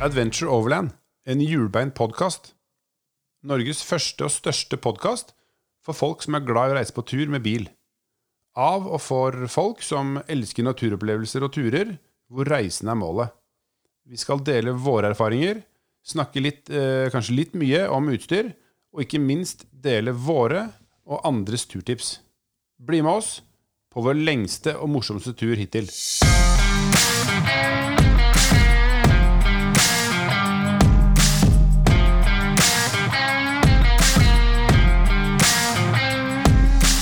Adventure Overland, en hjulbeint podkast. Norges første og største podkast for folk som er glad i å reise på tur med bil. Av og for folk som elsker naturopplevelser og turer, hvor reisen er målet. Vi skal dele våre erfaringer, snakke litt, eh, kanskje litt mye om utstyr, og ikke minst dele våre og andres turtips. Bli med oss på vår lengste og morsomste tur hittil.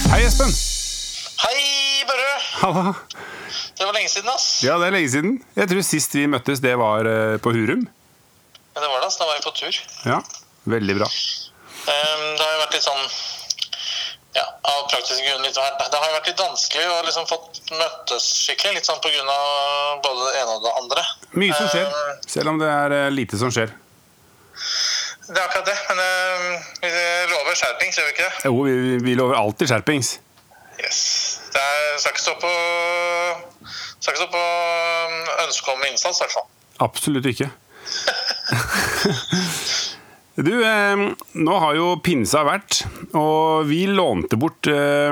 Hei, Espen. Hei, Børre! Halla. Det var lenge siden, ass. Ja, det er lenge siden. Jeg tror sist vi møttes, det var eh, på Hurum. Ja, det var det, ass. Da var vi på tur. Ja, veldig bra. Ehm, det har jo vært litt sånn Ja, av praktiske grunner Det har jo vært litt vanskelig å liksom fått møttes skikkelig, litt sånn på grunn av både det ene og det andre. Mye som skjer, Ehm, selv om det er eh, lite som skjer. Det er akkurat det, men ehm, vi lover skjerpings, gjør vi ikke det? Jo, vi, vi lover alltid skjerpings. Yes. Det er, skal ikke stå på skal ikke stå på ønsket ønske om innsats, i hvert fall. Absolutt ikke. Du, eh, nå har jo pinsa vært, og vi lånte bort eh,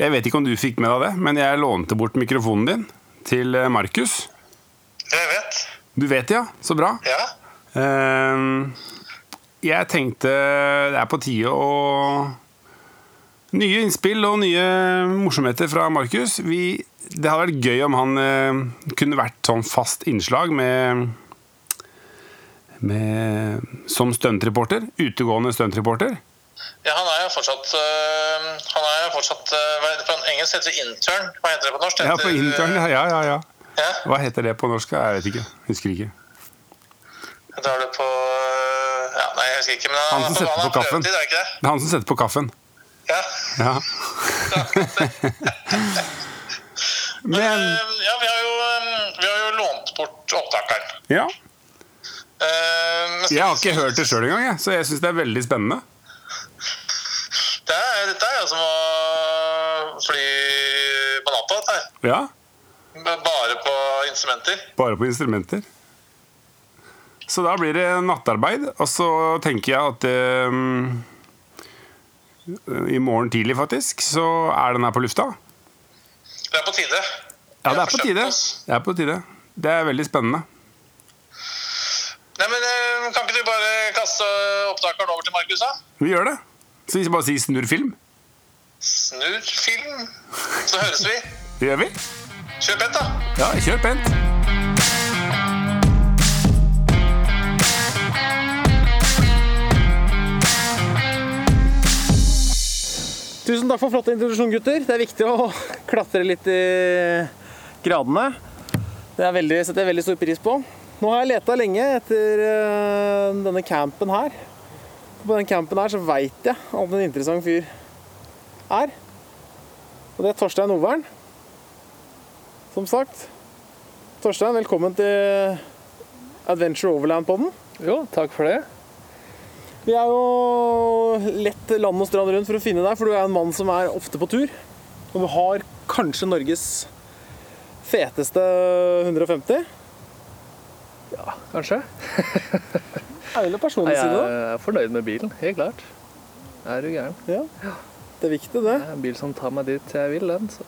Jeg vet ikke om du fikk med deg det, men jeg lånte bort mikrofonen din til eh, Markus. Jeg vet. Du vet ja? Så bra. Ja. Eh, jeg tenkte det er på tide å Nye innspill og nye morsomheter fra Markus. Vi- Det hadde vært gøy om han eh, kunne vært sånn fast innslag med, med Som stuntreporter. Utegående stuntreporter. Ja, han er jo fortsatt øh, Han er jo fortsatt øh, På engelsk heter det intern. Hva heter det på norsk? Heter, Ja, på intern. Ja, ja, ja, ja. Ja, Hva heter det på norsk? Jeg vet ikke. Husker ikke. da er det på øh, Ja, nei, jeg husker ikke. Men Han som setter har på kaffen. prøvetid, er det ikke det? Det er han som setter på kaffen. Ja. Ja. Men, Men øh, ja, vi har, jo, øh, vi har jo lånt bort opptakeren. Ja. Uh, Jeg har ikke hørt det sjøl engang, jeg, så jeg syns det er veldig spennende. Det er, dette er jo som å fly på natta, dette her. Ja, Bare på instrumenter. Bare på instrumenter. Så da blir det nattarbeid, og så tenker jeg at eh, I morgen tidlig, faktisk, så er den her på lufta. Det er på tide. Ja, det er på tide. Det er på tide. Det er veldig spennende. Nei, men øh, Kan ikke du bare kaste opptakeren over til Markus, da? Vi gjør det. Så vi skal bare si snurr film. Snurr film, så høres vi. Det gjør vi. Kjør pent, da. Ja, kjør pent. Tusen takk for flott introduksjon, gutter. Det er viktig å klatre litt i gradene. Det veldig, setter jeg veldig stor pris på. Nå har jeg leta lenge etter eh, denne campen her. På den campen her så veit jeg at en interessant fyr er. Og det er Torstein Overn. Som sagt. Torstein, velkommen til Adventure Overland-podden. Jo, takk for det. Vi er jo lett land og strand rundt for å finne deg, for du er en mann som er ofte på tur. Og du har kanskje Norges feteste 150. Ja, Kanskje? Er vel personlig side, Jeg er fornøyd med bilen, helt klart. Er du gæren? Ja. Det er viktig, det. Det er en bil som tar meg dit jeg vil, den. Så.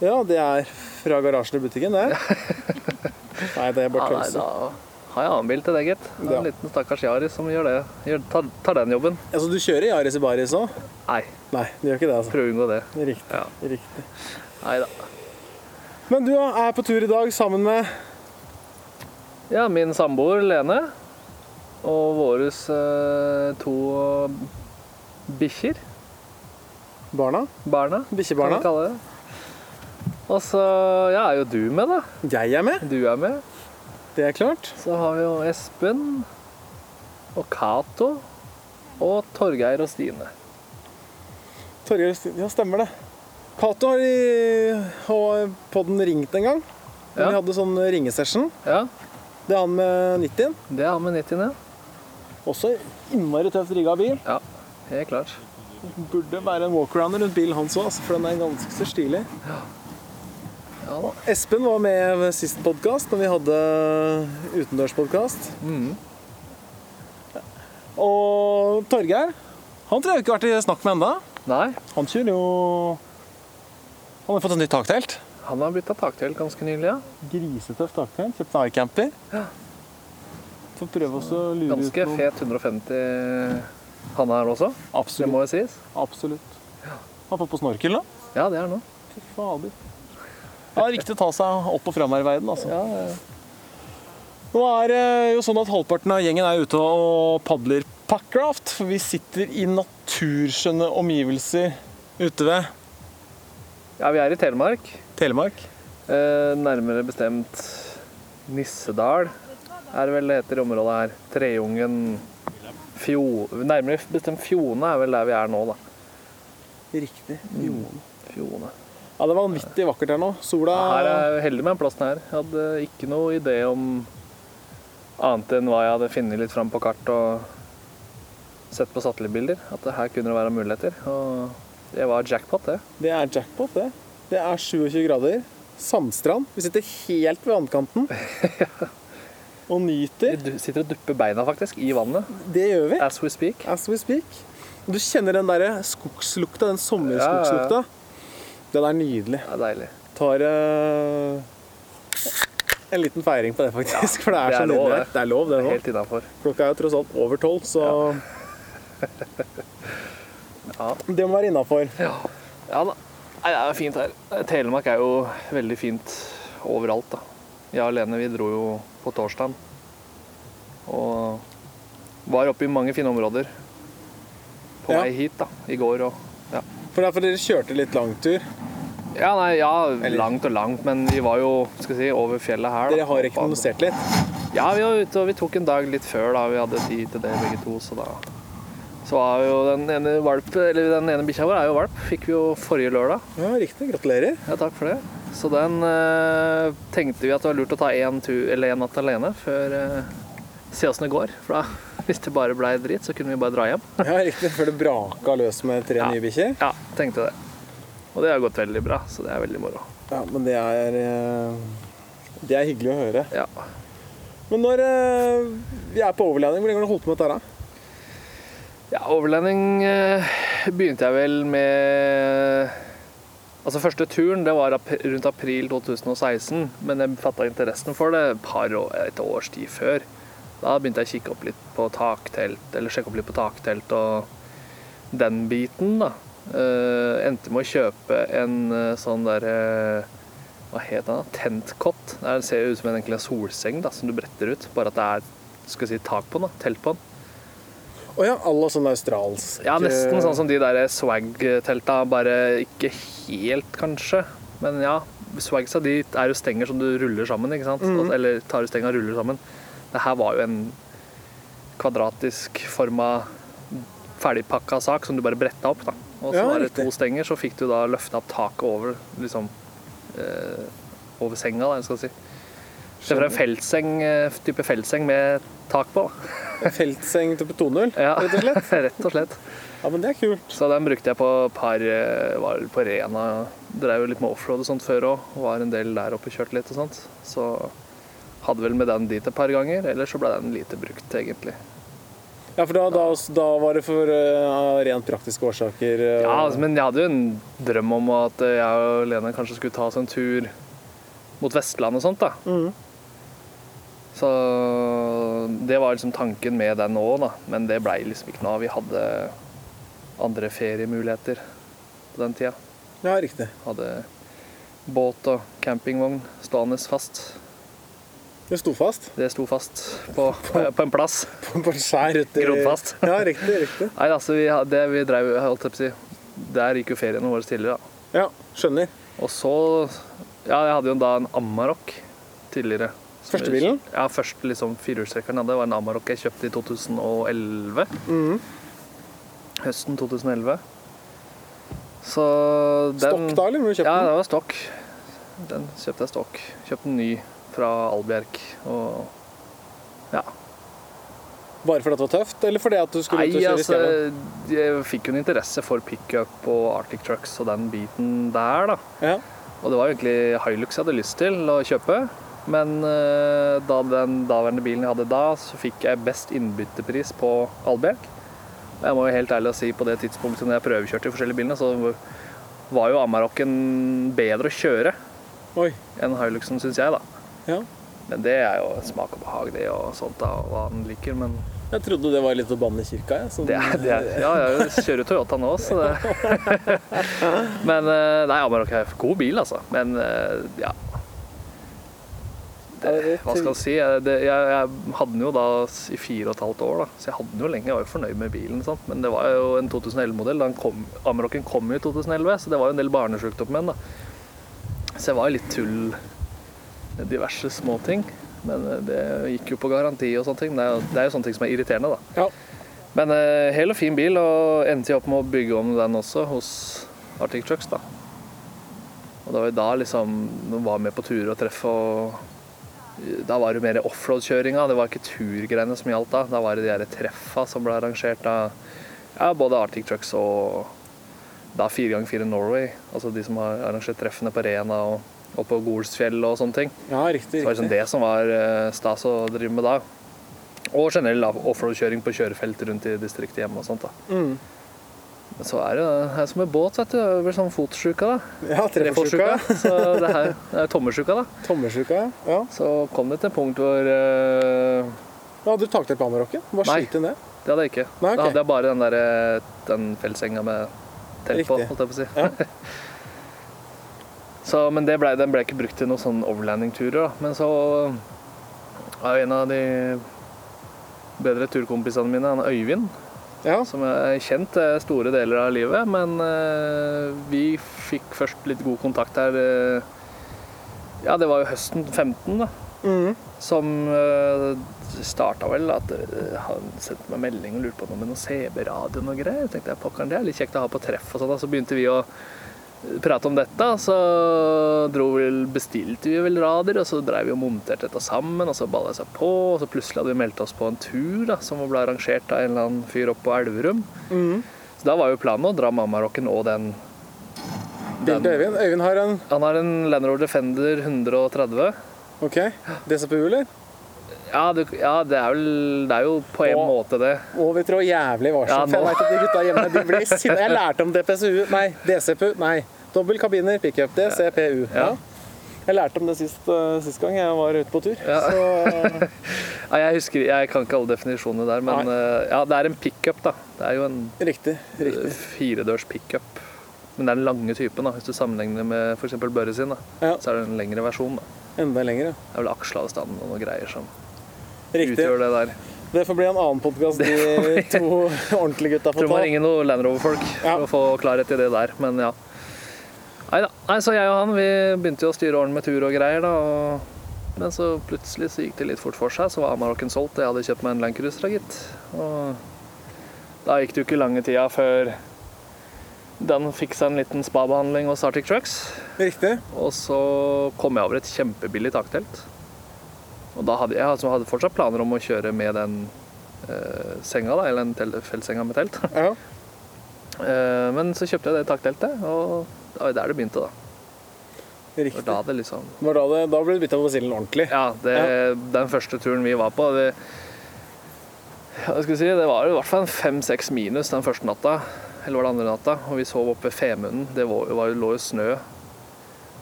Ja, det er fra garasjen til butikken, det. Nei, det er bare nei, tøyse. Har jeg annen bil til deg, gitt. Det er Ja. En liten stakkars Yaris som gjør det. Gjør, tar, tar den jobben. Altså, du kjører Yaris i baris òg? Nei, Nei, du gjør ikke det, altså. prøv å unngå det. Riktig. Ja. riktig. Nei da. Men du er på tur i dag sammen med Ja, min samboer Lene og våres eh, to bikkjer. barna. Barna, Bikkjebarna. Og så ja, er jo du med, da. Jeg er med, Du er med. Det er klart. Så har vi jo Espen og Cato og Torgeir og Stine. Torgeir og Stine, Ja, stemmer det. Cato har i har podden ringt en gang. Ja. Vi hadde sånn ringesession. Ja, Det er han med 90. det er han med 90, ja. Også innmari tøft rigga bil. Ja, helt klart. Burde være en walkarounder rundt bilen hans òg, for den er ganske så stilig. Og Espen var med sist podkast, når vi hadde utendørspodkast. Mm. Og Torgeir, han tror jeg ikke har vært i snakk med ennå. Nei, Han kjører jo Han har fått et nytt taktelt. han har blitt av taktelt ganske nylig, ja. Grisetøft taktelt. Kjøpt en iCamper. Ja. Får prøve oss å lure Ganske ut noe. fet 150 han er også, det Absolutt. må jo sies. Absolutt. Har fått på snorkel, nå. Ja, det er nå. Fy fader. Ja, viktig å ta seg opp og fram her i verden, altså. Ja, ja. Nå er det jo sånn at halvparten av gjengen er ute og padler packraft. For vi sitter i naturskjønne omgivelser ute ved ja, vi er i Telemark. Telemark. Eh, nærmere bestemt Nissedal er det vel det heter i området her. Treungen Fjo... Nærmere bestemt Fjone er vel der vi er nå, da. Riktig. Fjone. Fjone. Ja, det var vanvittig vakkert her nå. Sola Ja, her er jeg heldig med den plassen her. Jeg hadde ikke noe idé om annet enn hva jeg hadde funnet litt fram på kart og sett på satellittbilder. At det her kunne det være muligheter. Og det var jackpot, det. Det er jackpot, det. Det er 27 grader. Sandstrand. Vi sitter helt ved vannkanten. Og nyter. Vi sitter og dupper beina faktisk i vannet Det gjør vi. as we speak. As we speak. Du kjenner den der skogslukta, den sommerskogslukta. Den er nydelig. Er deilig. Tar uh, en liten feiring på det, faktisk. For det er, det så er lov, nydelig. det. Det er lov, det nå. Helt innafor. Klokka er jo tross alt over tolv, så Ja. det må være innafor. Ja. ja da. Nei, det er fint her. Telemark er jo veldig fint overalt, da. Jeg og Lene vi dro jo på torsdag og var oppe i mange fine områder på Ja. vei hit da, i går. Og, ja. For derfor dere kjørte litt langtur. Ja, nei, ja, langt og langt, men vi var jo si, over fjellet her. Dere har rekognosert litt. Ja, vi var ute, og vi tok en dag litt før. da, Vi hadde tid til det begge to. Så da så var jo den ene valp, eller den ene bikkja vår er jo valp. Fikk vi jo forrige lørdag. Ja, riktig. Gratulerer. Ja, takk for det. Så den eh, tenkte vi at det var lurt å ta én natt alene før eh, Se åssen det går. For da, hvis det bare blei dritt, så kunne vi bare dra hjem. Ja, riktig. Før det braka løs med tre Ja. nye bikkjer. Ja, tenkte det. Og det har gått veldig bra, så det er veldig moro. Ja, men det er eh, Det er hyggelig å høre. Ja. Men når eh, vi er på overlanding, hvor lenge har du holdt på med dette? her? Ja, overlanding eh, begynte jeg vel med Altså Første turen det var rundt april 2016, men jeg fatta interessen for det et par år, et års tid før. Da begynte jeg å kikke opp litt på taktelt, eller sjekke opp litt på taktelt og den biten, da. Uh, endte med å kjøpe en uh, sånn derre Hva het den? Tentkott. Det ser jo ut som en, enkel solseng da, som du bretter ut, bare at det er skal si, tak på den. da, Telt på den. Å ja, à la sånn australsk Ja, nesten sånn som de der swag-telta, bare ikke helt, kanskje. Men ja, swagsa de er jo stenger som du ruller sammen, ikke sant? Altså, Eller tar ut stenga og ruller sammen. Det her var jo en kvadratisk forma ferdigpakka sak som du bare bretta opp, da. Og så Ja, var det to stenger, så fikk du da løfta opp taket over liksom eh, over senga, da, skal jeg si. Det var en feltseng, eh, type feltseng med tak på. En feltseng type 2.0, Ja, rett og slett. rett og slett. Ja, men det er kult. Så den brukte jeg på par eh, Var på Rena. Drev jo litt med offroad og sånt før òg. Var en del der oppe og kjørte litt og sånt. Så hadde vel med den dit et par ganger. Ellers så ble den lite brukt, egentlig. Ja, for da, da, da var det for uh, rent praktiske årsaker. Uh... Ja, altså, Men jeg hadde jo en drøm om at eh, jeg og Lene kanskje skulle ta oss en tur mot Vestlandet og sånt, da. Mm. Så det var liksom tanken med den òg, da. Men det blei liksom ikke noe av. Vi hadde andre feriemuligheter på den tida. ja, riktig. Hadde båt og campingvogn stående fast. Det sto fast Det sto fast på, på en plass. på, på en skjær uti Grodfast. Ja, riktig. riktig. Nei, altså, vi, det vi drev, holdt jeg på å si, Der gikk jo feriene våre tidligere. Da. Ja, skjønner. Og så Ja, jeg hadde jo da en Amarok tidligere. Første bilen? Ja, første liksom firehjulstrekkeren jeg hadde, var en Amarok jeg kjøpte i 2011. Mm. Høsten 2011. Så den Stokk da, eller? Du kjøpe Ja, den? det var stokk. Den kjøpte jeg stokk. Kjøpte en ny fra Albjerk. Og ja. Bare fordi det var tøft, eller fordi at du skulle ut og Nei, kjøre i altså? Jeg fikk jo en interesse for pickup og Arctic Trucks og den biten der, da. Ja. Og det var egentlig Hilux jeg hadde lyst til å kjøpe. Men eh, da den daværende bilen jeg hadde da, så fikk jeg best innbyttepris på Albjerk. Og Jeg må jo helt ærlig si på det tidspunktet når jeg prøvekjørte de forskjellige bilene, så var jo Amarokken bedre å kjøre Oi. enn Hiluxen, syns jeg, da. Ja. Men det er jo smak og behag, det og sånt, da, og hva han liker. Men Jeg trodde det var litt å banne i kirka. Jeg, sånn- det er, det er Ja, jeg kjører Toyota nå, så det Men eh, Nei, Amarok er en god bil, altså. Men eh, ja, det- hva skal jeg si? Jeg, det, jeg, jeg hadde den jo da i fire og et halvt år, da. Så jeg hadde den jo lenge. Jeg var jo fornøyd med bilen. Sant? Men det var jo en 2011-modell. Amaroken kom jo i 2011, så det var jo en del barnesjukdom med den. da. Så jeg var jo litt tull diverse småting. Men eh, det gikk jo på garanti og sånne ting. Det er jo, det er jo sånne ting som er irriterende, da. Ja. Men eh, hel og fin bil, og endte jeg opp med å bygge om den også hos Arctic Trucks, da. Og det var jo da liksom de var med på turer og treff og Da var det mer offroad-kjøringa. Det var ikke turgreiene som gjaldt da. Da var det de her treffa som ble arrangert av ja, både Arctic Trucks og da 4x4 Norway. Altså de som har arrangert treffene på Rena og, og på Golsfjell og sånne ting. ja, riktig. riktig. Så var liksom riktig. det som var eh, stas å drive med da. Og generell offroad-kjøring på kjørefelt rundt i distriktet hjemme og sånt. da. Mm. Men så er det, det er som med båt, vet du. Det blir sånn fotsjuka, da. Ja. Treffersjuka. Så det her det er tommersjuka, da. Tommersjuka, ja. Så kom det til et punkt hvor uh... Ja, Hadde du takdelt på Amerokken? Hva Nei. slitt inn det? Det hadde jeg ikke. Nei, okay. Da hadde jeg bare den, der, eh, den fellsenga med telt på, holdt jeg på å si. Ja. så, men det ble, den ble ikke brukt til noen sånn overlanding-turer. Men så er jo en av de bedre turkompisene mine, han Øyvind, Ja. som er kjent eh, store deler av livet. Men eh, vi fikk først litt god kontakt her eh, Ja, det var jo høsten 15, da. Mhm. Som eh, starta vel at eh, han sendte meg melding og lurte på noe med noe CB-radio og noe greier. Jeg tenkte jeg, pokkeren, det er litt kjekt å ha på treff og sånn. Så begynte vi å prate om dette. Så vel, bestilte vi vel radier, og så drev vi og monterte dette sammen. Og så balla det seg på, og så plutselig hadde vi meldt oss på en tur da, som ble arrangert av en eller annen fyr oppe på Elverum. Mm. Så da var jo planen å dra Mammarocken og den til Øyvind. Øyvind har en Han har en Land Rover Defender 130. OK. DCPU, eller? Ja, det, ja, det er vel Det er jo på en Og- måte det. Og vi trår jævlig varsomt. Ja, jeg vet at de gutta hjemme de blir sinna. Jeg lærte om DPSU Nei, DCPU. Nei. Dobbel kabiner, pickup. DCPU. Ja. Ja. Jeg lærte om det sist, eh, sist gang jeg var ute på tur. Ja. Så eh, Ja, jeg husker, jeg kan ikke alle definisjonene der, men eh, ja, det er en pickup, da. Det er jo en riktig. eh, Riktig. firedørs pickup. Men det er den lange typen, da. Hvis du sammenligner med f.eks. Børre sin, da. Ja. så er det en lengre versjon. da. Enda lengre. Det er vel aksjeavstanden og noen greier som Riktig. utgjør det der. Det får bli en annen podkast de to ordentlige gutta får Tror må ringer ringe noen Land Rover-folk Ja. for å få klarhet i det der, men ja. Nei da. Nei, så jeg og han vi begynte jo å styre åren med tur og greier, da. Og... Men så plutselig så gikk det litt fort for seg, så var Amarokken solgt. Jeg hadde kjøpt meg en Land Cruiser, da, gitt. Og da gikk det jo ikke lange tida før den fikk seg en liten spabehandling hos Arctic Trucks. Riktig. Og så kom jeg over et kjempebillig taktelt. Og da hadde jeg altså, hadde fortsatt planer om å kjøre med den eh, senga, da, eller den feltsenga med telt. Ja. Eh, men så kjøpte jeg det takteltet, og det var der det begynte. da. Riktig. da det liksom da, det, da ble det bytta på basillen ordentlig. Ja, det, den første turen vi var på det, ja, skal si, det var i hvert fall en fem-seks minus den første natta. Eller var det andre natta? Og vi sov oppe ved Femunden. Det var, var, lå jo snø.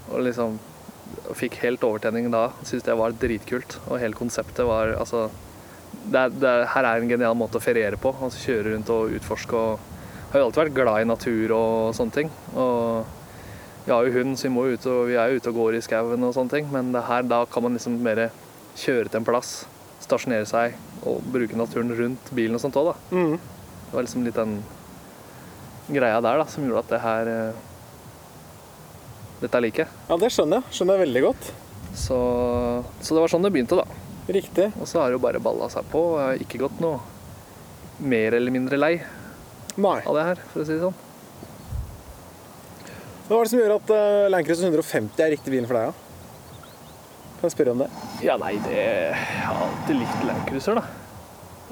Og liksom og fikk helt overtenning da. Syns det var dritkult. Og hele konseptet var altså det er, det er, Her er en genial måte å feriere på. Altså Kjøre rundt og utforske. og Har jo alltid vært glad i natur og sånne ting. Og vi har jo hund, så vi, må ut og, vi er ute og går i skauen og sånne ting. Men det her, da kan man liksom mer kjøre til en plass, stasjonere seg og bruke naturen rundt bilen og sånt òg, da. Mm. Det var liksom litt den greia der da, som gjorde at det her eh, Dette liker jeg. Ja, det skjønner jeg. Skjønner jeg veldig godt. Så, så det var sånn det begynte, da. Riktig. Og så har det jo bare balla seg på. Jeg har ikke gått noe mer eller mindre lei Nei. av det her, for å si det sånn. Hva er det som gjør at uh, Land 150 er riktig bilen for deg? da? Kan jeg spørre om det? Ja, nei, det Jeg har alltid likt Landcruiser, da.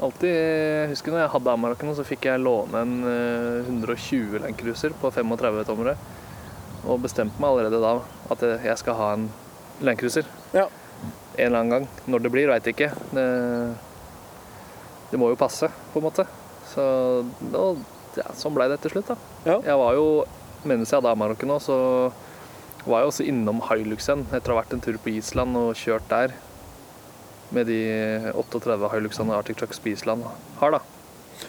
Alltid, jeg husker når jeg hadde Amarokene, så fikk jeg låne en eh, 120 Landcruiser på 35 tommere. Og bestemte meg allerede da at jeg skal ha en landcruiser. Ja. En eller annen gang. Når det blir, veit jeg ikke. Det, det må jo passe, på en måte. Så da, ja, sånn blei det til slutt, da. Ja. Jeg var jo, mens jeg hadde A-Marokko nå, så var jeg også innom Hiluxen etter å ha vært en tur på Island og kjørt der. Med de 38 Hiluxene Arctic Trucks på Island har, da.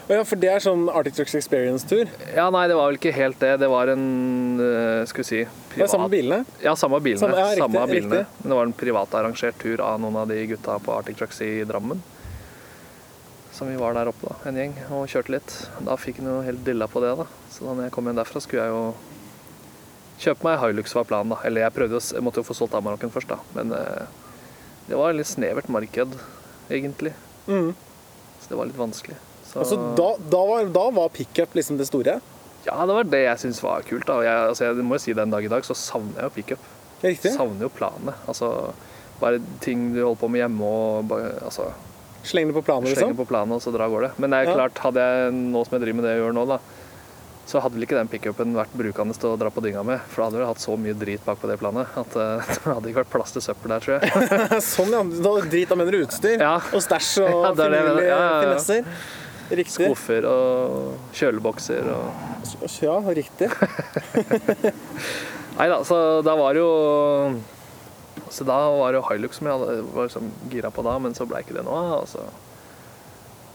Ja, for det er sånn Arctic Trucks Experience-tur. Ja, nei, det var vel ikke helt det. Det var en eh, Skal vi si Det er samme bilene. Ja, samme bilene. Samme- ja, riktig, samme bilene. riktig. Men det var en privatarrangert tur av noen av de gutta på Arctic Trucks i Drammen. Som vi var der oppe, da, en gjeng, og kjørte litt. Da fikk han jo helt dilla på det, da. Så da når jeg kom hjem derfra, skulle jeg jo kjøpe meg Hilux, var planen, da. Eller jeg prøvde Jeg måtte jo få solgt Amarokken først, da. Men eh, det var et litt snevert marked, egentlig. Mm. Så det var litt vanskelig. Så, Altså, da, da var, da var pickup liksom det store? Ja, det var det jeg syntes var kult. da. Jeg, altså, jeg må jo si den dag i dag så savner jeg jo pickup. Savner jo planene. Altså, bare ting du holder på med hjemme og bare, altså, Sleng det på planen, liksom? på planen og så dra går det. Men det er Ja. klart, hadde jeg nå som jeg driver med det jeg gjør nå, da, så hadde vel ikke den pickupen vært brukende til å dra på dynga med. For da hadde vi hatt så mye drit bak på det planet at uh, det hadde ikke vært plass til søppel der, tror jeg. sånn, ja. Da drit av mener du utstyr? Ja. Og stæsj og Ja, finurlige Ja, ja, ja. finesser? Riktig. Skuffer og kjølebokser og Ja, riktig. Nei da, så da var det jo Så da var det jo Hilux som jeg hadde, var liksom gira på da, men så blei ikke det noe av. og så-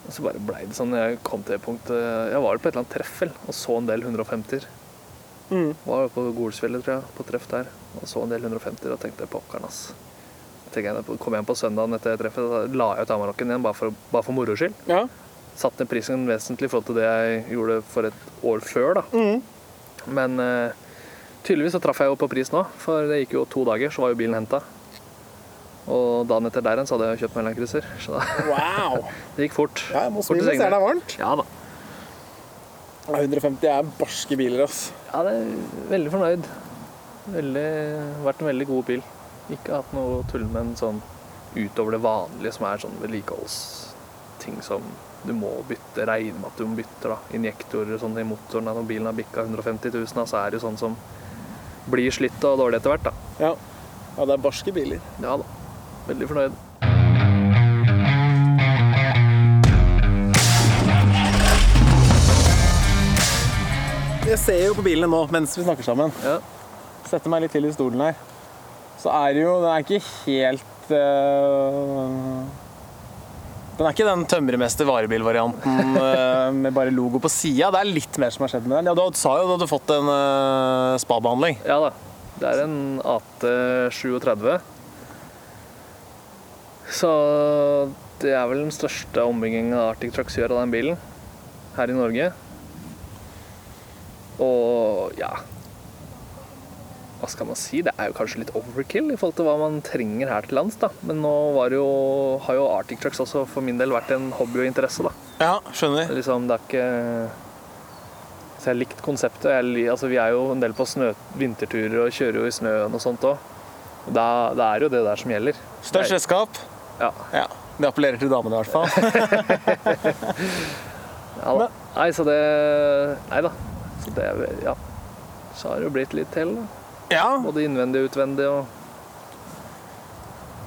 Og så bare blei det sånn jeg kom til det punktet Jeg var på et eller annet treff vel, og så en del 150-er. Mm. Var på Golsfjellet, tror jeg, på treff der, og så en del 150-er og tenkte pokkeren, ass. Jeg tenker, jeg kom hjem på søndagen etter treffet, da la jeg ut Amarokken igjen bare for, bare for moro skyld. Ja. Satt ned prisen vesentlig i forhold til det jeg gjorde for et år før, da. Mhm. Men uh, tydeligvis så traff jeg jo på pris nå, for det gikk jo to dager, så var jo bilen henta. Og dagen etter der igjen så hadde jeg kjøpt mellomkrysser. så da, Wow! det gikk fort. Ja, jeg må Fort ser det er varmt. Ja da. 150 er barske biler, ass. Ja, det er veldig fornøyd. Veldig, vært en veldig god bil. Ikke hatt noe tull med en sånn utover det vanlige, som er sånn vedlikeholdsting som du må bytte, regne med at du må bytte da. injektorer sånn i motoren. da. Når bilen har bikka 150 000, da, så er det jo sånn som blir slitt og dårlig etter hvert. da. Ja. ja, det er barske biler. Ja da. Veldig fornøyd. Jeg ser jo på bilene nå mens vi snakker sammen. Ja. Setter meg litt til i stolen her. Så er det jo Det er ikke helt øh, Den er ikke den tømremester varebilvarianten øh, med bare logo på sida. Det er litt mer som har skjedd med den. Ja, Du sa jo du hadde fått en uh, spabehandling. ja da. Det er en AT37. Så det er vel den største ombyggingen Arctic Trucks gjør av den bilen her i Norge. Og ja Hva skal man si? Det er jo kanskje litt overkill i forhold til hva man trenger her til lands. da. Men nå var jo, har jo Arctic Trucks også for min del vært en hobby og interesse. da. Ja, skjønner. Liksom, det er ikke Så jeg har likt konseptet. Jeg, altså, vi er jo en del på snø, vinterturer og kjører jo i snøen og sånt òg. Da, det er jo det der som gjelder. Størst redskap. Ja. Ja. Det appellerer til damene, i hvert fall. ja da. Nei, så det Nei da. Så det Ja. Så har det jo blitt litt til, da. Ja, Både innvendig og utvendig og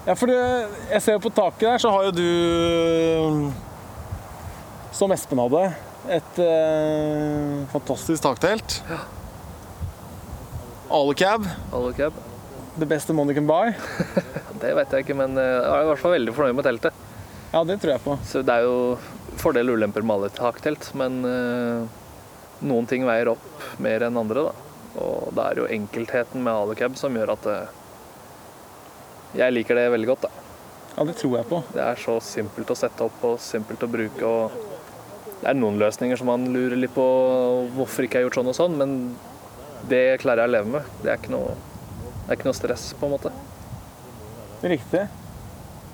Ja, for jeg ser jo på taket der, så har jo du, som Espen hadde, et eh, fantastisk taktelt. Ja. Alucab. the best money can buy. Det vet jeg ikke, men eh, jeg er i hvert fall veldig fornøyd med teltet. Ja, det tror jeg på. Så det er jo fordel og ulemper med alle taktelt, men eh, noen ting veier opp mer enn andre, da. Og det er jo enkeltheten med Alucab som gjør at eh, jeg liker det veldig godt, da. Ja, det tror jeg på. Det er så simpelt å sette opp og simpelt å bruke. og Det er noen løsninger som man lurer litt på hvorfor ikke jeg har gjort sånn og sånn, men det klarer jeg å leve med. Det er ikke noe, det er ikke noe stress, på en måte. Riktig.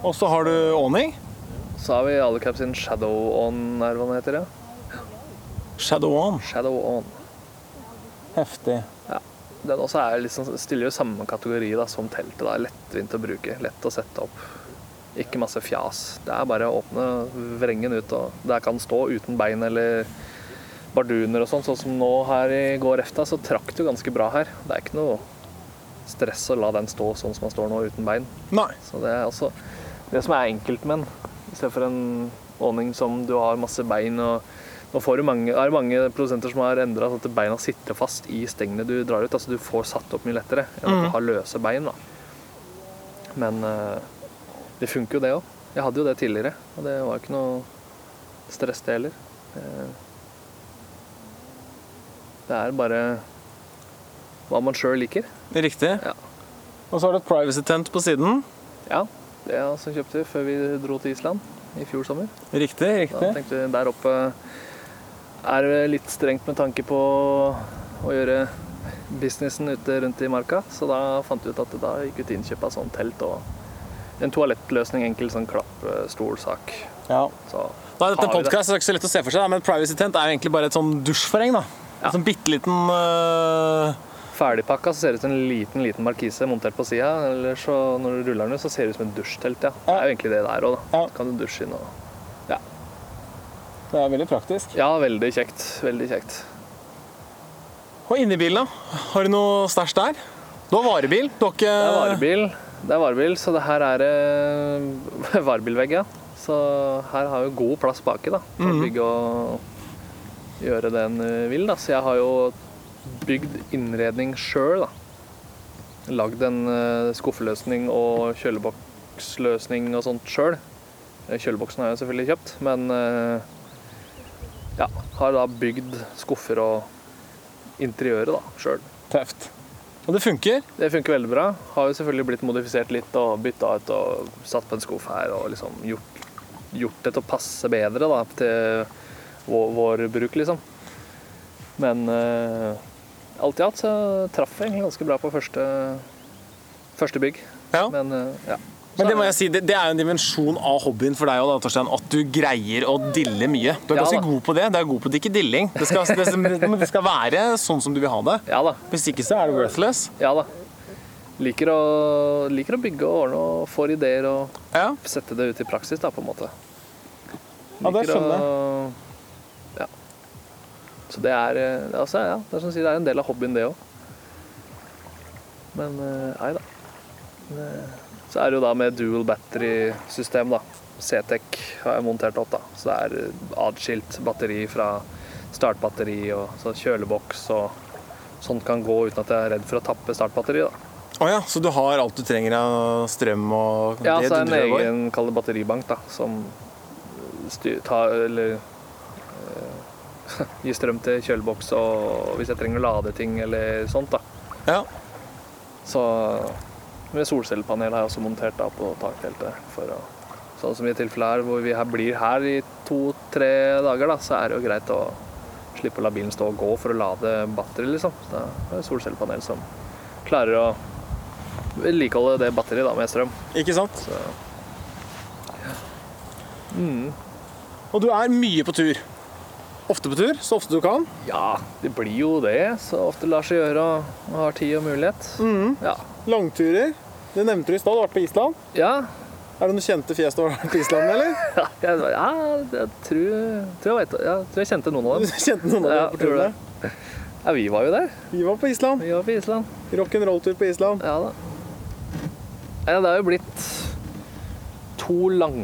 Og så har du awning. Så har vi Alucab sin Shadow On, er det hva den heter? ja? Shadow on. Shadow On. Heftig. Den også liksom, stiller jo samme kategori da, som teltet. Da. Lettvint å bruke, lett å sette opp. Ikke masse fjas. Det er bare å åpne, vrengen ut. og Der kan stå uten bein eller barduner og sånn, sånn som nå her i går efta, så trakk det jo ganske bra her. Det er ikke noe stress å la den stå sånn som den står nå, uten bein. Nei. Så det er også det som er enkelt med den, i stedet for en åning som du har masse bein og nå får du mange, er det mange produsenter som har endra sånn at beina sitter fast i stengene du drar ut. Altså du får satt opp mye lettere enn at du har løse bein. da. Men eh, det funker jo, det òg. Jeg hadde jo det tidligere, og det var ikke noe stress, det heller. Eh, Det er bare hva man sjøl liker. Riktig. Ja. Og så har du et privacy tent på siden. Ja, det jeg også kjøpte før vi dro til Island i fjor sommer. Riktig, Da tenkte vi der oppe er det litt strengt med tanke på å gjøre businessen ute rundt i marka, så da fant vi ut at da gikk til innkjøp av sånn telt og en toalettløsning, enkel sånn klappstolsak. Ja. Så Da dette det. det er ikke så lett å se for seg, men privacy tent er jo egentlig bare et sånn dusjforheng. da. Ja. En sånn bitte liten uh... Ferdigpakka så ser det ut som en liten liten markise montert på sida. Eller så når du ruller den ut, så ser det ut som et dusjtelt. Ja. Det er jo egentlig det der òg, da. Ja. Så kan du dusje inn og Det er veldig praktisk. Ja, veldig kjekt. Veldig kjekt. Og inni bilen, da? Har du noe stæsj der? Du har varebil. Du har ikke Det er varebil, det er varebil så det her er eh, varebilvegg, ja. Så her har jeg jo god plass baki da, til å bygge og gjøre det en eh, vil. Da. Så jeg har jo bygd innredning sjøl. Lagd en eh, skuffeløsning og kjøleboksløsning og sånt sjøl. Kjøleboksen har jeg selvfølgelig kjøpt, men eh, ja, har da bygd skuffer og interiøret da, sjøl. Tøft. Og det funker. Det funker veldig bra. Har jo selvfølgelig blitt modifisert litt og bytta ut og satt på en skuff her og liksom gjort, gjort det til å passe bedre da, til vår, vår bruk, liksom. Men uh, alt i alt så traff jeg egentlig ganske bra på første, første bygg. Ja. Men uh, ja. Men det må jeg si, det, det er jo en dimensjon av hobbyen for deg òg, Torstein. At du greier å dille mye. Du er Ja ganske da. god på det. Du er god på ikke dilling. Det skal, det, men det skal være sånn som du vil ha det. Ja da. Hvis ikke så er det worthless. Ja da. Liker å, liker å bygge og ordne og får ideer og Ja, sette det ut i praksis, da, på en måte. Ja, det skjønner jeg. Ja. Så det er eh, altså, ja, det er som sier, det er en del av hobbyen, det òg. Men eh, nei da. Det- Så er det jo da med dual battery-system, da. CTEC har jeg montert opp, da. Så det er atskilt adskilt batteri fra startbatteri og så kjøleboks og sånt kan gå uten at jeg er redd for å tappe startbatteriet, da. Å ja, så du har alt du trenger av strøm og Ja, så er det en egen kall det batteribank da, som styr, tar, eller, øh, gir strøm til kjøleboks og hvis jeg trenger å lade ting eller sånt. da. Ja. Så med solcellepanel har jeg også montert da på takteltet. For å, sånn som i tilfellet her, hvor vi her blir her i to-tre dager, da, så er det jo greit å slippe å la bilen stå og gå for å lade batteri, liksom. Så det er solcellepanel som klarer å vedlikeholde det batteriet da, med strøm. Ikke sant? Så Og du er mye på tur. Ofte på tur, så ofte du kan. Ja, det blir jo det. Så ofte lar seg gjøre og har tid og mulighet. Ja. Langturer. Det nevnte du i stad, du har vært på Island. Ja, Er det noen kjente fjes du har vært på Island med, eller? ja, jeg, ja, jeg tror, tror, jeg vet, ja, tror jeg kjente noen av Du dem. kjente noen av Ja, dem på tror du det. Ja, vi var jo der. Vi var på Island. Vi var på Island. Rock'n'roll-tur på Island. Ja da. Ja, det har jo blitt to lang,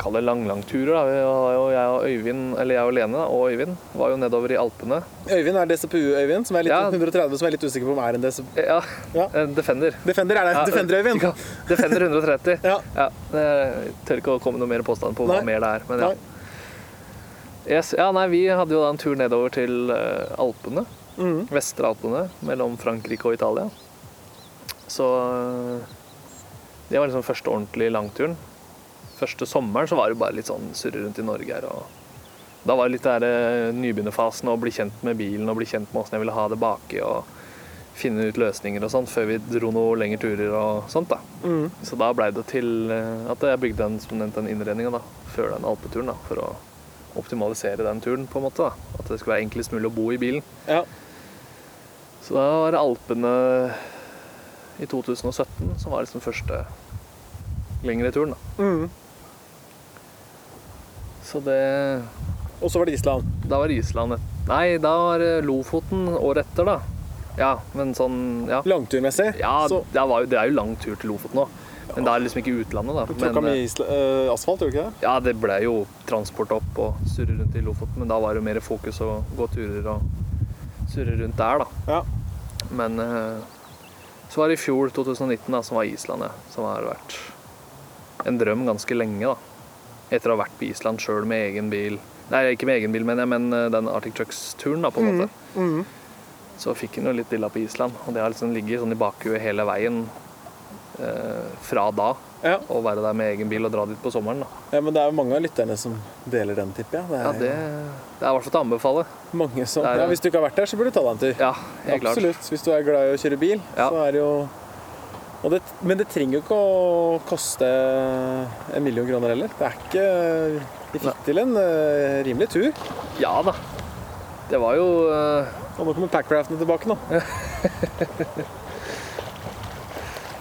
kall det lang-langturer. jeg og Øyvind, eller jeg og Lene og Øyvind var jo nedover i Alpene. Øyvind er DCPU-Øyvind, som er litt Ja. 130, som jeg er litt usikker på om er en DCPU. Ja, Ja. Defender. Defender er det. Ja, Defender-Øyvind. Defender 130. Ja. Ja, jeg tør ikke å komme noe mer påstand på Nei. mer det er. Men ja. Yes, ja, nei, vi hadde jo da en tur nedover til eh, Alpene. Mm. Vestre Alpene, mellom Frankrike og Italia. Så eh, det var liksom første ordentlige langturen. Første sommeren så var det bare litt sånn surre rundt i Norge her. Og da var det litt der eh, nybegynnerfasen å bli kjent med bilen og bli kjent med åssen jeg ville ha det baki. og finne ut løsninger og sånt før vi dro noen lengre turer og sånt. da. Mm. Så da blei det til eh, at jeg bygde den, den innredninga da, før den alpeturen. da, For å optimalisere den turen, på en måte. da. At det skulle være enklest mulig å bo i bilen. Ja. Så da var det Alpene i 2017 som var liksom første lengre turen. da. Mhm. Så det Og så var det Island. Da var Island Nei, da var det Lofoten året etter, da. Ja, men sånn Ja, Langturmessig. ja så det, var jo, det er jo lang tur til Lofoten òg. Men det er liksom ikke utlandet, da. tråkka Men, mye eh, asfalt, gjorde du ikke det? ja, det ble jo transport opp og surre rundt i Lofoten, men da var det jo mer fokus å gå turer og surre rundt der, da. Ja. Men eh, så var det i fjor, 2019, da, som var Island, ja. Som har vært en drøm ganske lenge, da. Etter å ha vært på Island sjøl med egen bil. Nei, ikke med egen bil, mener jeg, men eh, den Arctic Trucks-turen, da, på en måte. Mm. Så fikk han jo litt dilla på Island, og det har liksom ligget sånn i bakhuet hele veien eh, fra da. Ja. Å være der med egen bil og dra dit på sommeren, da. ja, men det er jo mange av lytterne som deler den, tipper jeg. Det er Ja, det, det er i hvert fall til å anbefale. mange som, er ja, hvis du ikke har vært der, så burde du ta deg en tur. Ja, helt klart. Absolutt. Hvis du er glad i å kjøre bil, Ja. så er det jo det, Men det trenger jo ikke å koste en million kroner heller. Det er ikke De fikk til en uh, rimelig tur. Ja da. Det var jo uh... Og nå kommer packraftene tilbake, nå.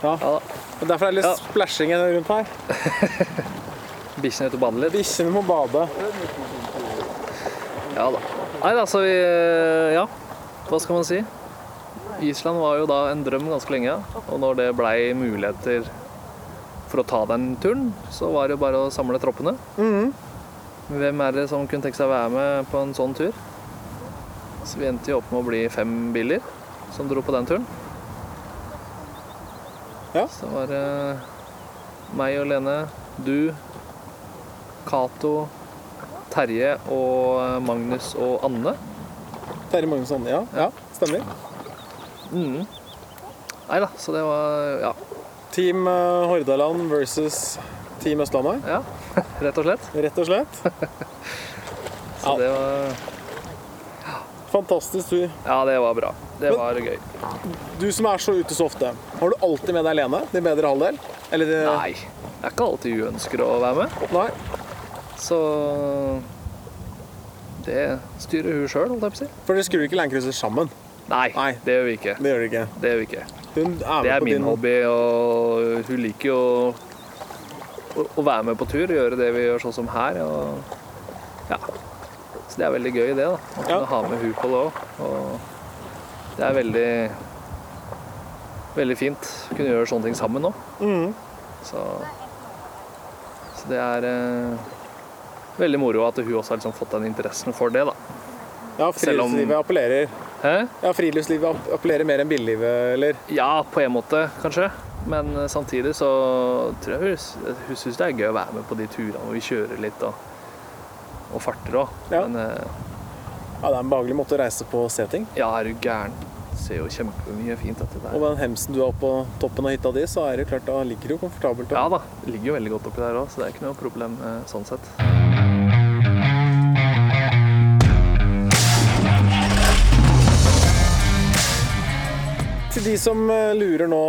ja. Ja Derfor er det litt Ja. splashing rundt her. Bikkjene ute og bader litt. Bikkjene må bade. Ja da. Nei, altså vi eh, Ja, hva skal man si? Island var jo da en drøm ganske lenge, og når det blei muligheter for å ta den turen, så var det jo bare å samle troppene. Mhm. Hvem er det som kunne tenke seg å være med på en sånn tur? Så vi endte jo opp med å bli fem biler som dro på den turen. Ja. Så var det meg og Lene, du, Cato, Terje og Magnus og Anne. Terje Magnus og Anne, Ja, ja, stemmer. Mhm. Nei da, så det var Ja. Team eh, Hordaland versus Team Østlandet, ja rett og slett. rett og slett. Så Ja. det var Fantastisk tur. Ja, det var bra. Det Men- var gøy. Du som er så ute så ofte, har du alltid med deg Lene? Din bedre halvdel? Eller det... Nei. Det er ikke alltid hun ønsker å være med. Nei. Så det styrer hun sjøl, holdt jeg på å si. For dere skrur ikke Landcruiser sammen. Nei, Nei. det gjør vi ikke. Det gjør vi ikke. Det gjør vi ikke. Hun er Det er min din hobby, og hun liker jo å, å være med på tur og gjøre det vi gjør sånn som her. Og, ja. Så det er veldig gøy, det. da. Å kunne Ja. ha med hun på det òg. Det er veldig veldig fint å kunne gjøre sånne ting sammen nå. Mm. Så, så det er eh, veldig moro at hun også har liksom fått den interessen for det, da. Ja, friluftslivet appellerer. Hæ? Ja, friluftslivet appellerer mer enn billivet, eller? Ja, på en måte, kanskje. Men eh, samtidig så tror jeg hun, syns det er gøy å være med på de turene hvor vi kjører litt og, og farter òg. Ja. Men eh, Ja, det er en behagelig måte å reise på og se ting. ja, er du gæren? Ser jo kjempemye fint dette Og der. med den hemsen du har på toppen av hytta di, så er det klart da ligger det jo komfortabelt. Ja da, det ligger jo veldig godt oppi der òg, så det er ikke noe problem eh, sånn sett. Til de som eh, lurer nå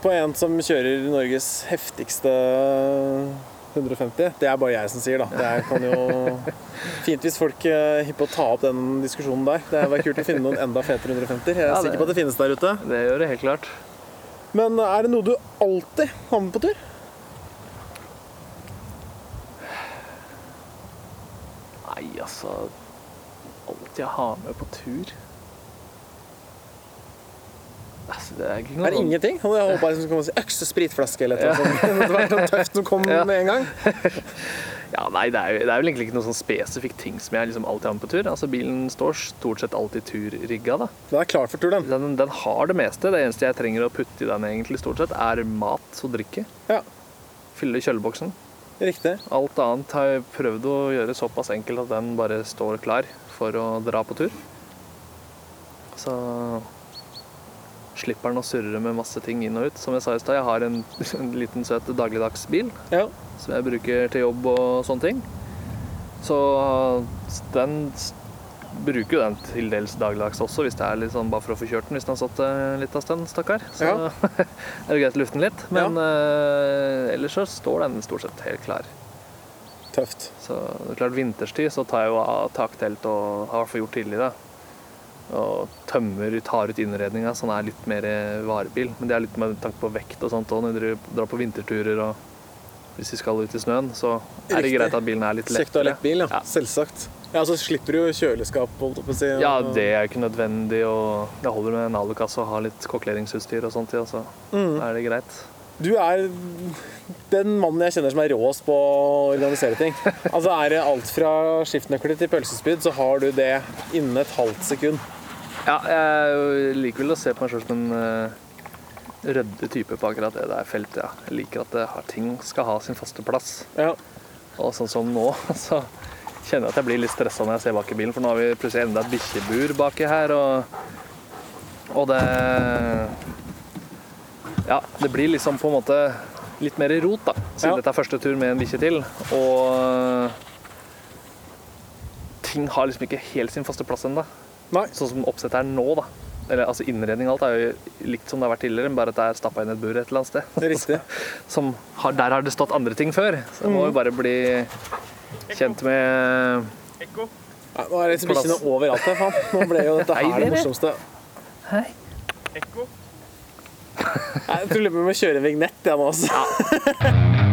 på en som kjører Norges heftigste 150, det er bare jeg som sier, da. Det er, kan jo Fint hvis folk er hypp på å ta opp den diskusjonen der. Det hadde vært kult å finne noen enda fetere 150. Jeg er Ja, sikker på at det finnes der ute. Det gjør det helt klart. Men er det noe du alltid har med på tur? Nei, altså Alt jeg har med på tur Altså, det er Er det ingenting? Og Jeg håpa liksom skulle si økse, spritflaske eller noe sånt. Det hadde vært noe tøft som kom med en gang. Ja, nei, det er, jo, det er vel egentlig ikke noe sånn spesifikk ting som jeg liksom alltid har med på tur. Altså, Bilen står stort sett alltid turrigga. da. Den er klar for tur, den. Den, den har det meste. Det eneste jeg trenger å putte i den, egentlig stort sett, er mat og drikke. Ja, Fylle kjøleboksen. riktig. Alt annet har jeg prøvd å gjøre såpass enkelt at den bare står klar for å dra på tur. Så slipper den å surre med masse ting inn og ut. Som jeg sa i stad, jeg har en, en liten søt dagligdagsbil Ja. som jeg bruker til jobb og sånne ting. Så den bruker jo den til dels dagligdags også, hvis det er litt sånn bare for å få kjørt den hvis den har stått eh, litt av stund, stakkar. Så Ja. er det greit å lufte den litt. Men eh, ellers så står den stort sett helt klar. Tøft. Så det er klart vinterstid så tar jeg jo av taktelt og har i hvert fall gjort tidligere. Og tømmer, tar ut innredninga så den er litt mer varebil. Men det er litt med tanke på vekt og sånt òg når dere drar på vinterturer og hvis vi skal ut i snøen, så er det Riktig. greit at bilen er litt Kjekt å ha lett bil, ja. Ja. Selvsagt. Ja, så slipper du jo kjøleskap, holdt på å si. og- Ja, det er jo ikke nødvendig, og det holder med en alukasse og ha litt kokkeleringsutstyr og sånt i, så Mm. er det greit. Du er den mannen jeg kjenner som er råest på å organisere ting. Altså Er det alt fra skiftenøkler til pølsespyd, så har du det innen et halvt sekund. Ja, jeg liker vel å se på meg sjøl som en uh, ryddig type på akkurat det der feltet, ja. Jeg liker at det ting skal ha sin faste plass. Ja. Og sånn som nå, så kjenner jeg at jeg blir litt stressa når jeg ser bak i bilen, for nå har vi plutselig enda et bikkjebur baki her, og, og det Ja, det blir liksom på en måte litt mer rot, da, siden Ja. dette er første tur med en bikkje til. Og ting har liksom ikke helt sin faste plass ennå. Nei. Sånn som oppsettet er nå, da. Eller altså Innredning og alt er jo likt som det har vært tidligere, bare at det er stappa inn et bur et eller annet sted. Det er riktig. Som har, der har det stått andre ting før. Så jeg må jo bare bli kjent med Nei, nå er det liksom bikkjene overalt her, faen. Nå ble jo dette Hei, her det morsomste. Hei. Nei, Jeg tror jeg må kjører en vignett, jeg nå, altså.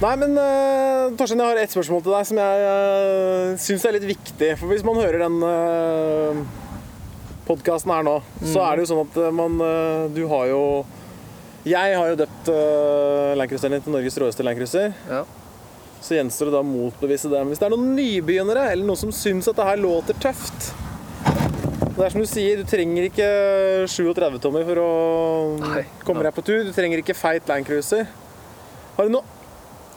Nei, men uh, Torstein, jeg har ett spørsmål til deg som jeg uh, syns er litt viktig. For hvis man hører den uh, podkasten her nå, så er det jo sånn at man uh, Du har jo Jeg har jo døpt uh, Landcruiseren din til Norges råeste landcruiser. Ja. Så gjenstår det da å motbevise det. Men hvis det er noen nybegynnere, eller noen som syns at det her låter tøft Det er som du sier, du trenger ikke 37 tommer for å Nei. komme deg på tur. Du trenger ikke feit landcruiser. Har du noe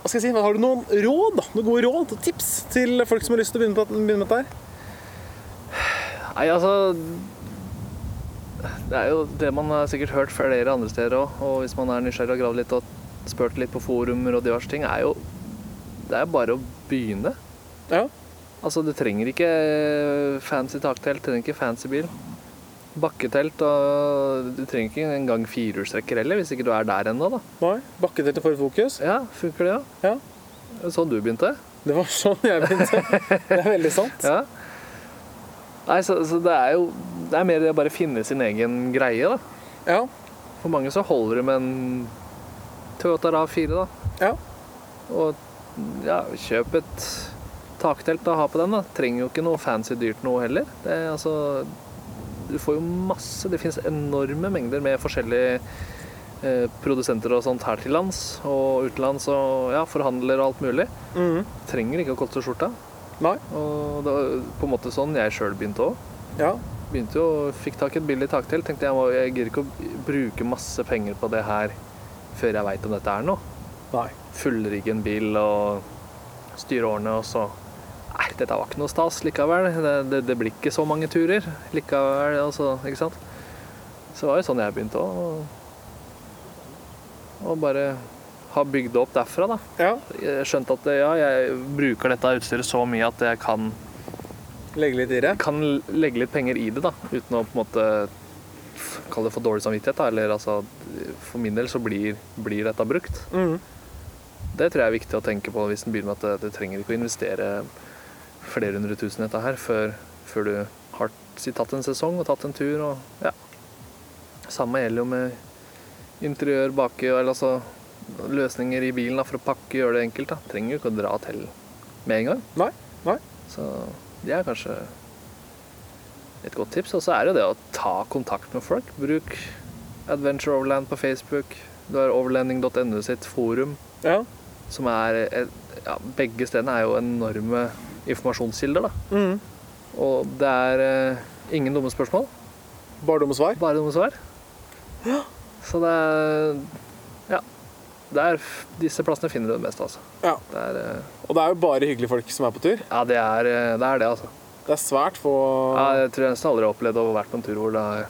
hva skal jeg si, har du noen råd, da? Noen gode råd og tips til folk som har lyst til å begynne, på, begynne med dette her? Nei, altså Det er jo det man har sikkert hørt flere andre steder òg. Og hvis man er nysgjerrig og gravd litt og spurt litt på forumer og diverse ting, er jo Det er bare å begynne. Ja. Altså, du trenger ikke fancy taktelt, trenger ikke fancy bil. Bakketelt og Du trenger ikke engang firehjulstrekker heller, hvis ikke du er der ennå, da. Nei? Bakketelt og forfokus? Ja, funker det, Ja. ja? Sånn du begynte? Det var sånn jeg begynte. Det er veldig sant. Ja. Nei, så, så det er jo Det er mer det å bare finne sin egen greie, da. Ja. For mange så holder det med en Toyota RAV4, da. Ja. Og ja, kjøp et taktelt og ha på den, da. Trenger jo ikke noe fancy dyrt noe heller. Det er altså Du får jo masse Det finnes enorme mengder med forskjellige eh, produsenter og sånt her til lands og utenlands og ja, forhandler og alt mulig. Mm. Trenger ikke å koste skjorta. Nei. Og det var på en måte sånn jeg sjøl begynte òg. Ja. Begynte jo, fikk tak i et billig taktelt. Tenkte jeg, må, jeg gidder ikke å bruke masse penger på det her før jeg veit om dette er noe. Nei. Fullrigge en bil og styre årene, og så dette var ikke noe stas likevel. Det, det, det blir ikke så mange turer likevel, altså, ikke sant. Så det var jo sånn jeg begynte òg. Og bare ha bygd det opp derfra, da. Ja. Jeg skjønte at ja, jeg bruker dette utstyret så mye at jeg kan Legge litt i det. kan legge litt penger i det, da, uten å på en måte kalle det for dårlig samvittighet. Da. Eller altså, for min del så blir, blir dette brukt. Mm. Det tror jeg er viktig å tenke på hvis en begynner med at du trenger ikke å investere flere hundre tusen dette her før, før du har tatt en sesong og tatt en tur. Og, ja. Samme gjelder jo med interiør baki, eller altså løsninger i bilen da, for å pakke gjøre det enkelt. Da. Trenger jo ikke å dra til med en gang. Nei. Nei. Så det er kanskje et godt tips. Og så er det det å ta kontakt med folk. Bruk Adventure Overland på Facebook. Du har overlanding.no sitt forum, Ja. som er et, ja, Begge stedene er jo enorme informasjonskilder, da. Mm. Og det er eh, ingen dumme spørsmål, Bare dumme svar? bare dumme svar. Så det er Ja. Det er, disse plassene finner du det meste, altså. Ja. Det er, eh, Og det er jo bare hyggelige folk som er på tur. ja, det er eh, det, er det altså. Det er svært få Ja, jeg tror jeg nesten aldri har opplevd å ha vært på en tur hvor det har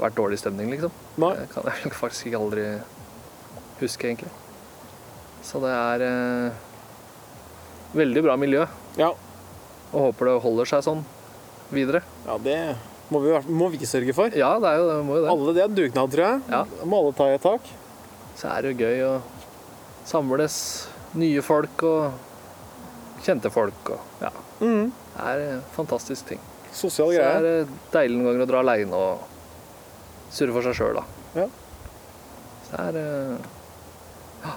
vært dårlig stemning, liksom. Nei. Det kan jeg faktisk ikke aldri huske, egentlig. Så det er eh, veldig bra miljø, Ja. og håper det holder seg sånn videre. ja, det må vi, må vi sørge for. Ja, det er jo det, må jo det. Alle det er dugnad, tror jeg. Ja. Må alle ta i et tak. Så er det jo gøy å samles nye folk og kjente folk og ja. Mm. Det er en fantastisk ting. Sosial Så er det deilig noen ganger å dra aleine og surre for seg sjøl, da. Ja. Det er ja.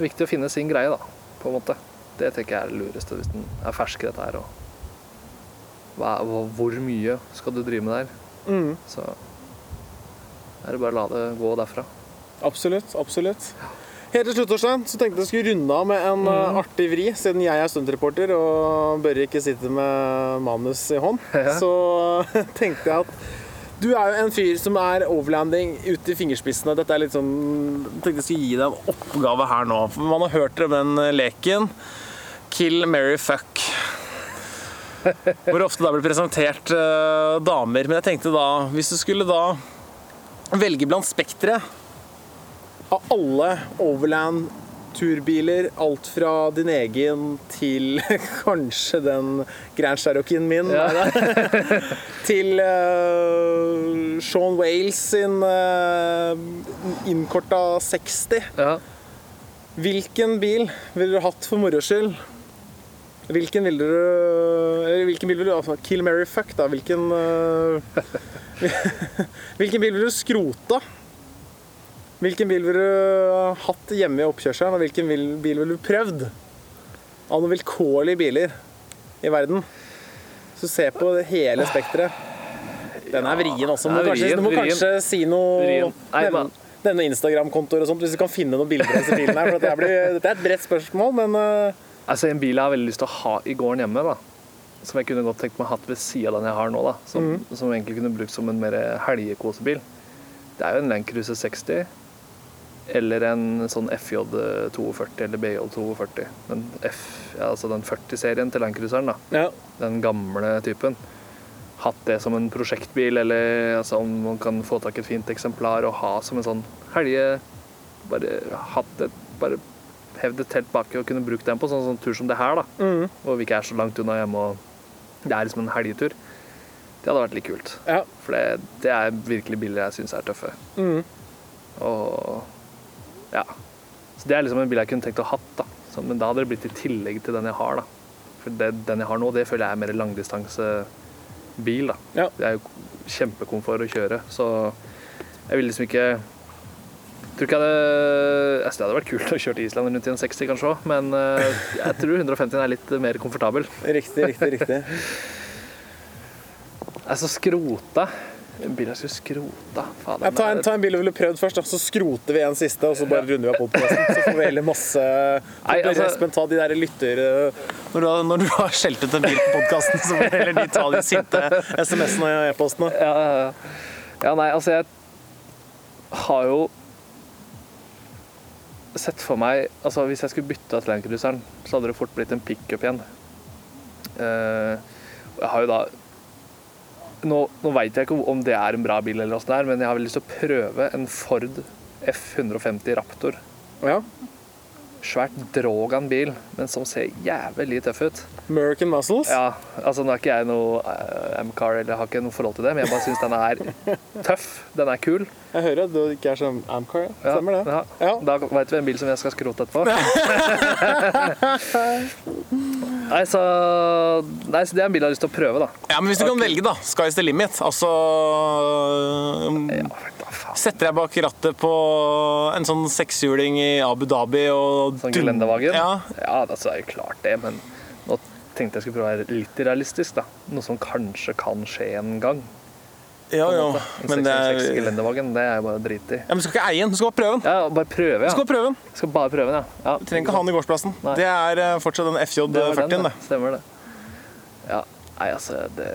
Viktig å finne sin greie, da, på en måte. Det tenker jeg er det lureste hvis den er fersk dette her. Og hva, hvor mye skal du drive med der? Mm. Så er det bare å la det gå derfra. Absolutt. absolutt. Helt til slutt, Torstein, så tenkte jeg skulle runde av med en Mm. eh, artig vri, siden jeg er stuntreporter og Børre ikke sitter med manus i hånd. Ja. Så tenkte jeg at du er jo en fyr som er overlanding ute i fingerspissene. Dette er litt sånn Jeg tenkte jeg skulle gi deg en oppgave her nå. For man har hørt om den eh, leken Kill, marry, fuck. Hvor ofte da blir presentert uh, damer. Men jeg tenkte da, hvis du skulle da velge blant spekteret av alle overland turbiler, alt fra din egen til kanskje den Grand Cherokeen min, Ja. til uh, Sean Wales sin uh, innkorta 60. Ja. Hvilken bil ville du hatt for moro skyld? Hvilken vil du Eller hvilken bil vil du altså, Kill, Mary fuck, da. Hvilken eh, Hvilken bil vil du skrota? Hvilken bil ville du hatt hjemme i oppkjørselen, og hvilken bil vil du prøvd? Av noen vilkårlige biler i verden. Så se på hele spekteret. Den er vrien også. Du må, kanskje, du må kanskje si noe nevne- Nevne Instagram-kontoer og sånt, hvis du kan finne noen bilder av disse bilene her. For dette, blir, dette er et bredt spørsmål, men eh, Altså En bil jeg har veldig lyst til å ha i gården hjemme, da. Som jeg kunne godt tenkt meg hatt ved sida av den jeg har nå. da Som, som egentlig kunne brukt som en mer helgekosebil. Det er jo en Land Cruiser 60. Eller en sånn FJ 240 eller BJ 240. Den, F, ja, altså den 40-serien til Land Cruiseren. da ja. Den gamle typen. Hatt det som en prosjektbil, eller altså, om man kan få tak i et fint eksemplar og ha som en sånn helge Bare hatt et Bare hevd et telt baki og kunne brukt den på sånn, sånn tur som det her, da. Mm. Hvor vi ikke er så langt unna hjemme og det er liksom en helgetur. Det hadde vært litt kult. ja. For det, det er virkelig biler jeg syns er tøffe. Mm. Og ja. Så det er liksom en bil jeg kunne tenkt å ha hatt, da. Så, men da hadde det blitt i tillegg til den jeg har, da. For det, den jeg har nå, det føler jeg er mer langdistansebil, da. Ja. Det er jo kjempekomfort å kjøre, så jeg vil liksom ikke tror ikke jeg hadde, altså det hadde vært kult å kjøre til Island rundt i en 60 kanskje òg, men eh, jeg tror 150 er litt mer komfortabel. Riktig, riktig, riktig. Altså skrota En bil jeg skulle skrota Fader, Ja, ta, en, er- ta en bil du ville prøvd først, da, så skroter vi en siste, og så bare runder vi av podkasten. Så får vi heller masse Nei, altså- Espen, ta de der lytter... Når du, har, når du har skjelt ut en bil på podkasten, så får heller de ta de sinte SMS-ene og e-postene. ja, ja, ja. ja, nei, altså jeg har jo sett for meg Altså hvis jeg skulle bytte Land så hadde det fort blitt en pickup igjen. Eh, jeg har jo da Nå, nå veit jeg ikke om det er en bra bil, eller det er, men jeg har vel lyst til å prøve en Ford F150 Raptor. Ja. Svært Drogan bil, men som ser jævlig tøff ut. American Muscles. Ja, altså nå er ikke jeg noe uh, M-car eller har ikke noe forhold til det, men jeg bare syns den er tøff. Den er kul. Jeg hører at du ikke er som Amcar. Ja. Stemmer det. Ja. Ja. Da veit vi en bil som jeg skal skrote etterpå. nei, så, nei, så det er en bil jeg har lyst til å prøve, da. Ja, men hvis du kan velge, da. Sky's the limit. Altså um, Ja. Setter deg bak rattet på en sånn sekshjuling i Abu Dhabi og Sånn gelendervagen? Ja. ja altså, er jo klart det, men nå tenkte jeg skulle prøve å være litt realistisk, da. Noe som kanskje kan skje en gang. Ja, ja. En Men det 606 er gelendevagen, det er jeg bare drit i. ja, men Du skal ikke eie den, du skal bare prøve den. Ja, bare prøve, Du ja. skal bare prøve den. Skal bare prøve den, ja. ja. Du trenger ikke ha den i gårdsplassen. Nei. Det er eh, fortsatt en Det var FJ40-en, den, det. det. Stemmer det. Ja. Nei, altså, det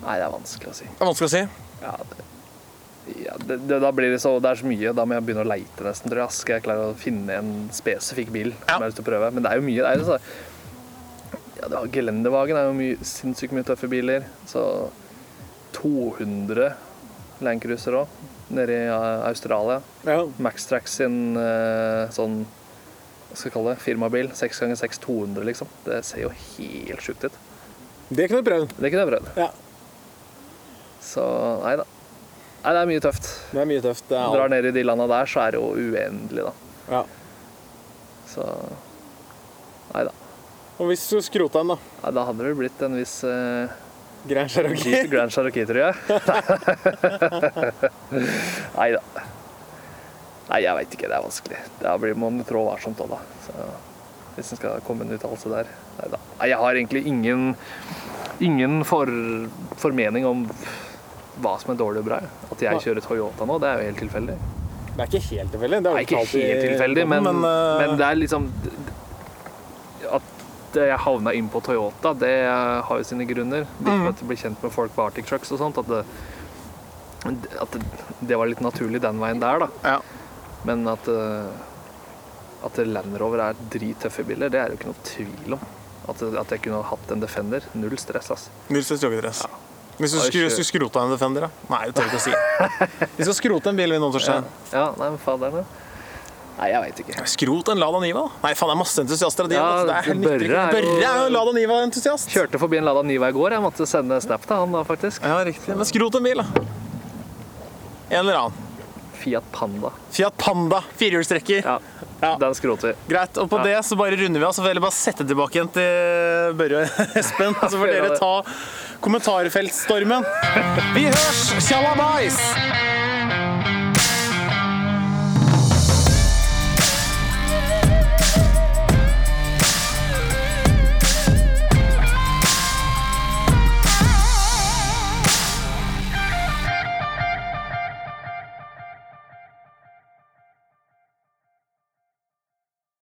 Nei, det er vanskelig å si. Det er vanskelig å si. Ja, det, ja, det, det, da blir det så Det er så mye. Da må jeg begynne å leite, nesten, tror jeg. Skal jeg klare å finne en spesifikk bil som jeg har lyst til å prøve. Men det er jo mye. Det er jo så, ja, det har Gelendevagen er jo mye, sinnssykt mye tøffe biler. Så 200 Land Cruiser òg, nede i uh, Australia. Ja. Maxtrax sin eh, sånn hva skal jeg kalle det, firmabil. 6x6 200, liksom. Det ser jo helt sjukt ut. Det kunne du prøvd. Det kunne jeg prøvd. Ja. Så nei da. Nei, det er mye tøft. Det er mye tøft. Det er Drar ned i de landa der, så er det jo uendelig, da. Ja. Så Nei da. Og hvis du skrota den, da? Nei, da hadde det blitt en viss eh, Grand Cherokee. Grand Cherokee, tror jeg. Nei da. Nei, jeg veit ikke. Det er vanskelig. Da blir man trå varsomt òg, da. Så, hvis en skal komme med en uttalelse der. Nei da. Nei, jeg har egentlig ingen, ingen for, formening om hva som er dårlig og bra. At jeg kjører Toyota nå, det er jo helt tilfeldig. Det er ikke helt tilfeldig. Det er, ikke helt tilfeldig, men, men, uh... men, det er liksom At jeg havna inn på Toyota, det har jo sine grunner. Litt Mm. for at du blir kjent med folk på Arctic Trucks og sånt. At det, at det, var litt naturlig den veien der, da. Ja. Men at, eh, at Land Rover er drittøffe biler, det er det jo ikke noe tvil om. At, at jeg kunne hatt en Defender. Null stress, ass. joggedress. Strøgedress. Hvis du Oi, skulle, shit. skrota en Defender, da? Nei, det tør jeg ikke å si. Vi skal skrote en bil vi nå, Ja, Torstein. ja nei, men fader, ja. Nei, jeg veit ikke. Skrot en Lada Niva. Nei, faen, det er masse entusiaster av de. Ja, altså. det er Børre er jo- Børre er jo Lada Niva-entusiast. Kjørte forbi en Lada Niva i går. Jeg måtte sende snap til han da, faktisk. Ja, riktig. Men skrot en bil, da. En eller annen. Fiat Panda. Fiat Panda, firehjulstrekker. Ja, Ja. den skroter vi. Greit. Og på Ja. det så bare runder vi av. Så får jeg bare sette tilbake igjen til Børre og Espen. Så får dere ta kommentarfeltstormen. Vi hørs! Tjallabais!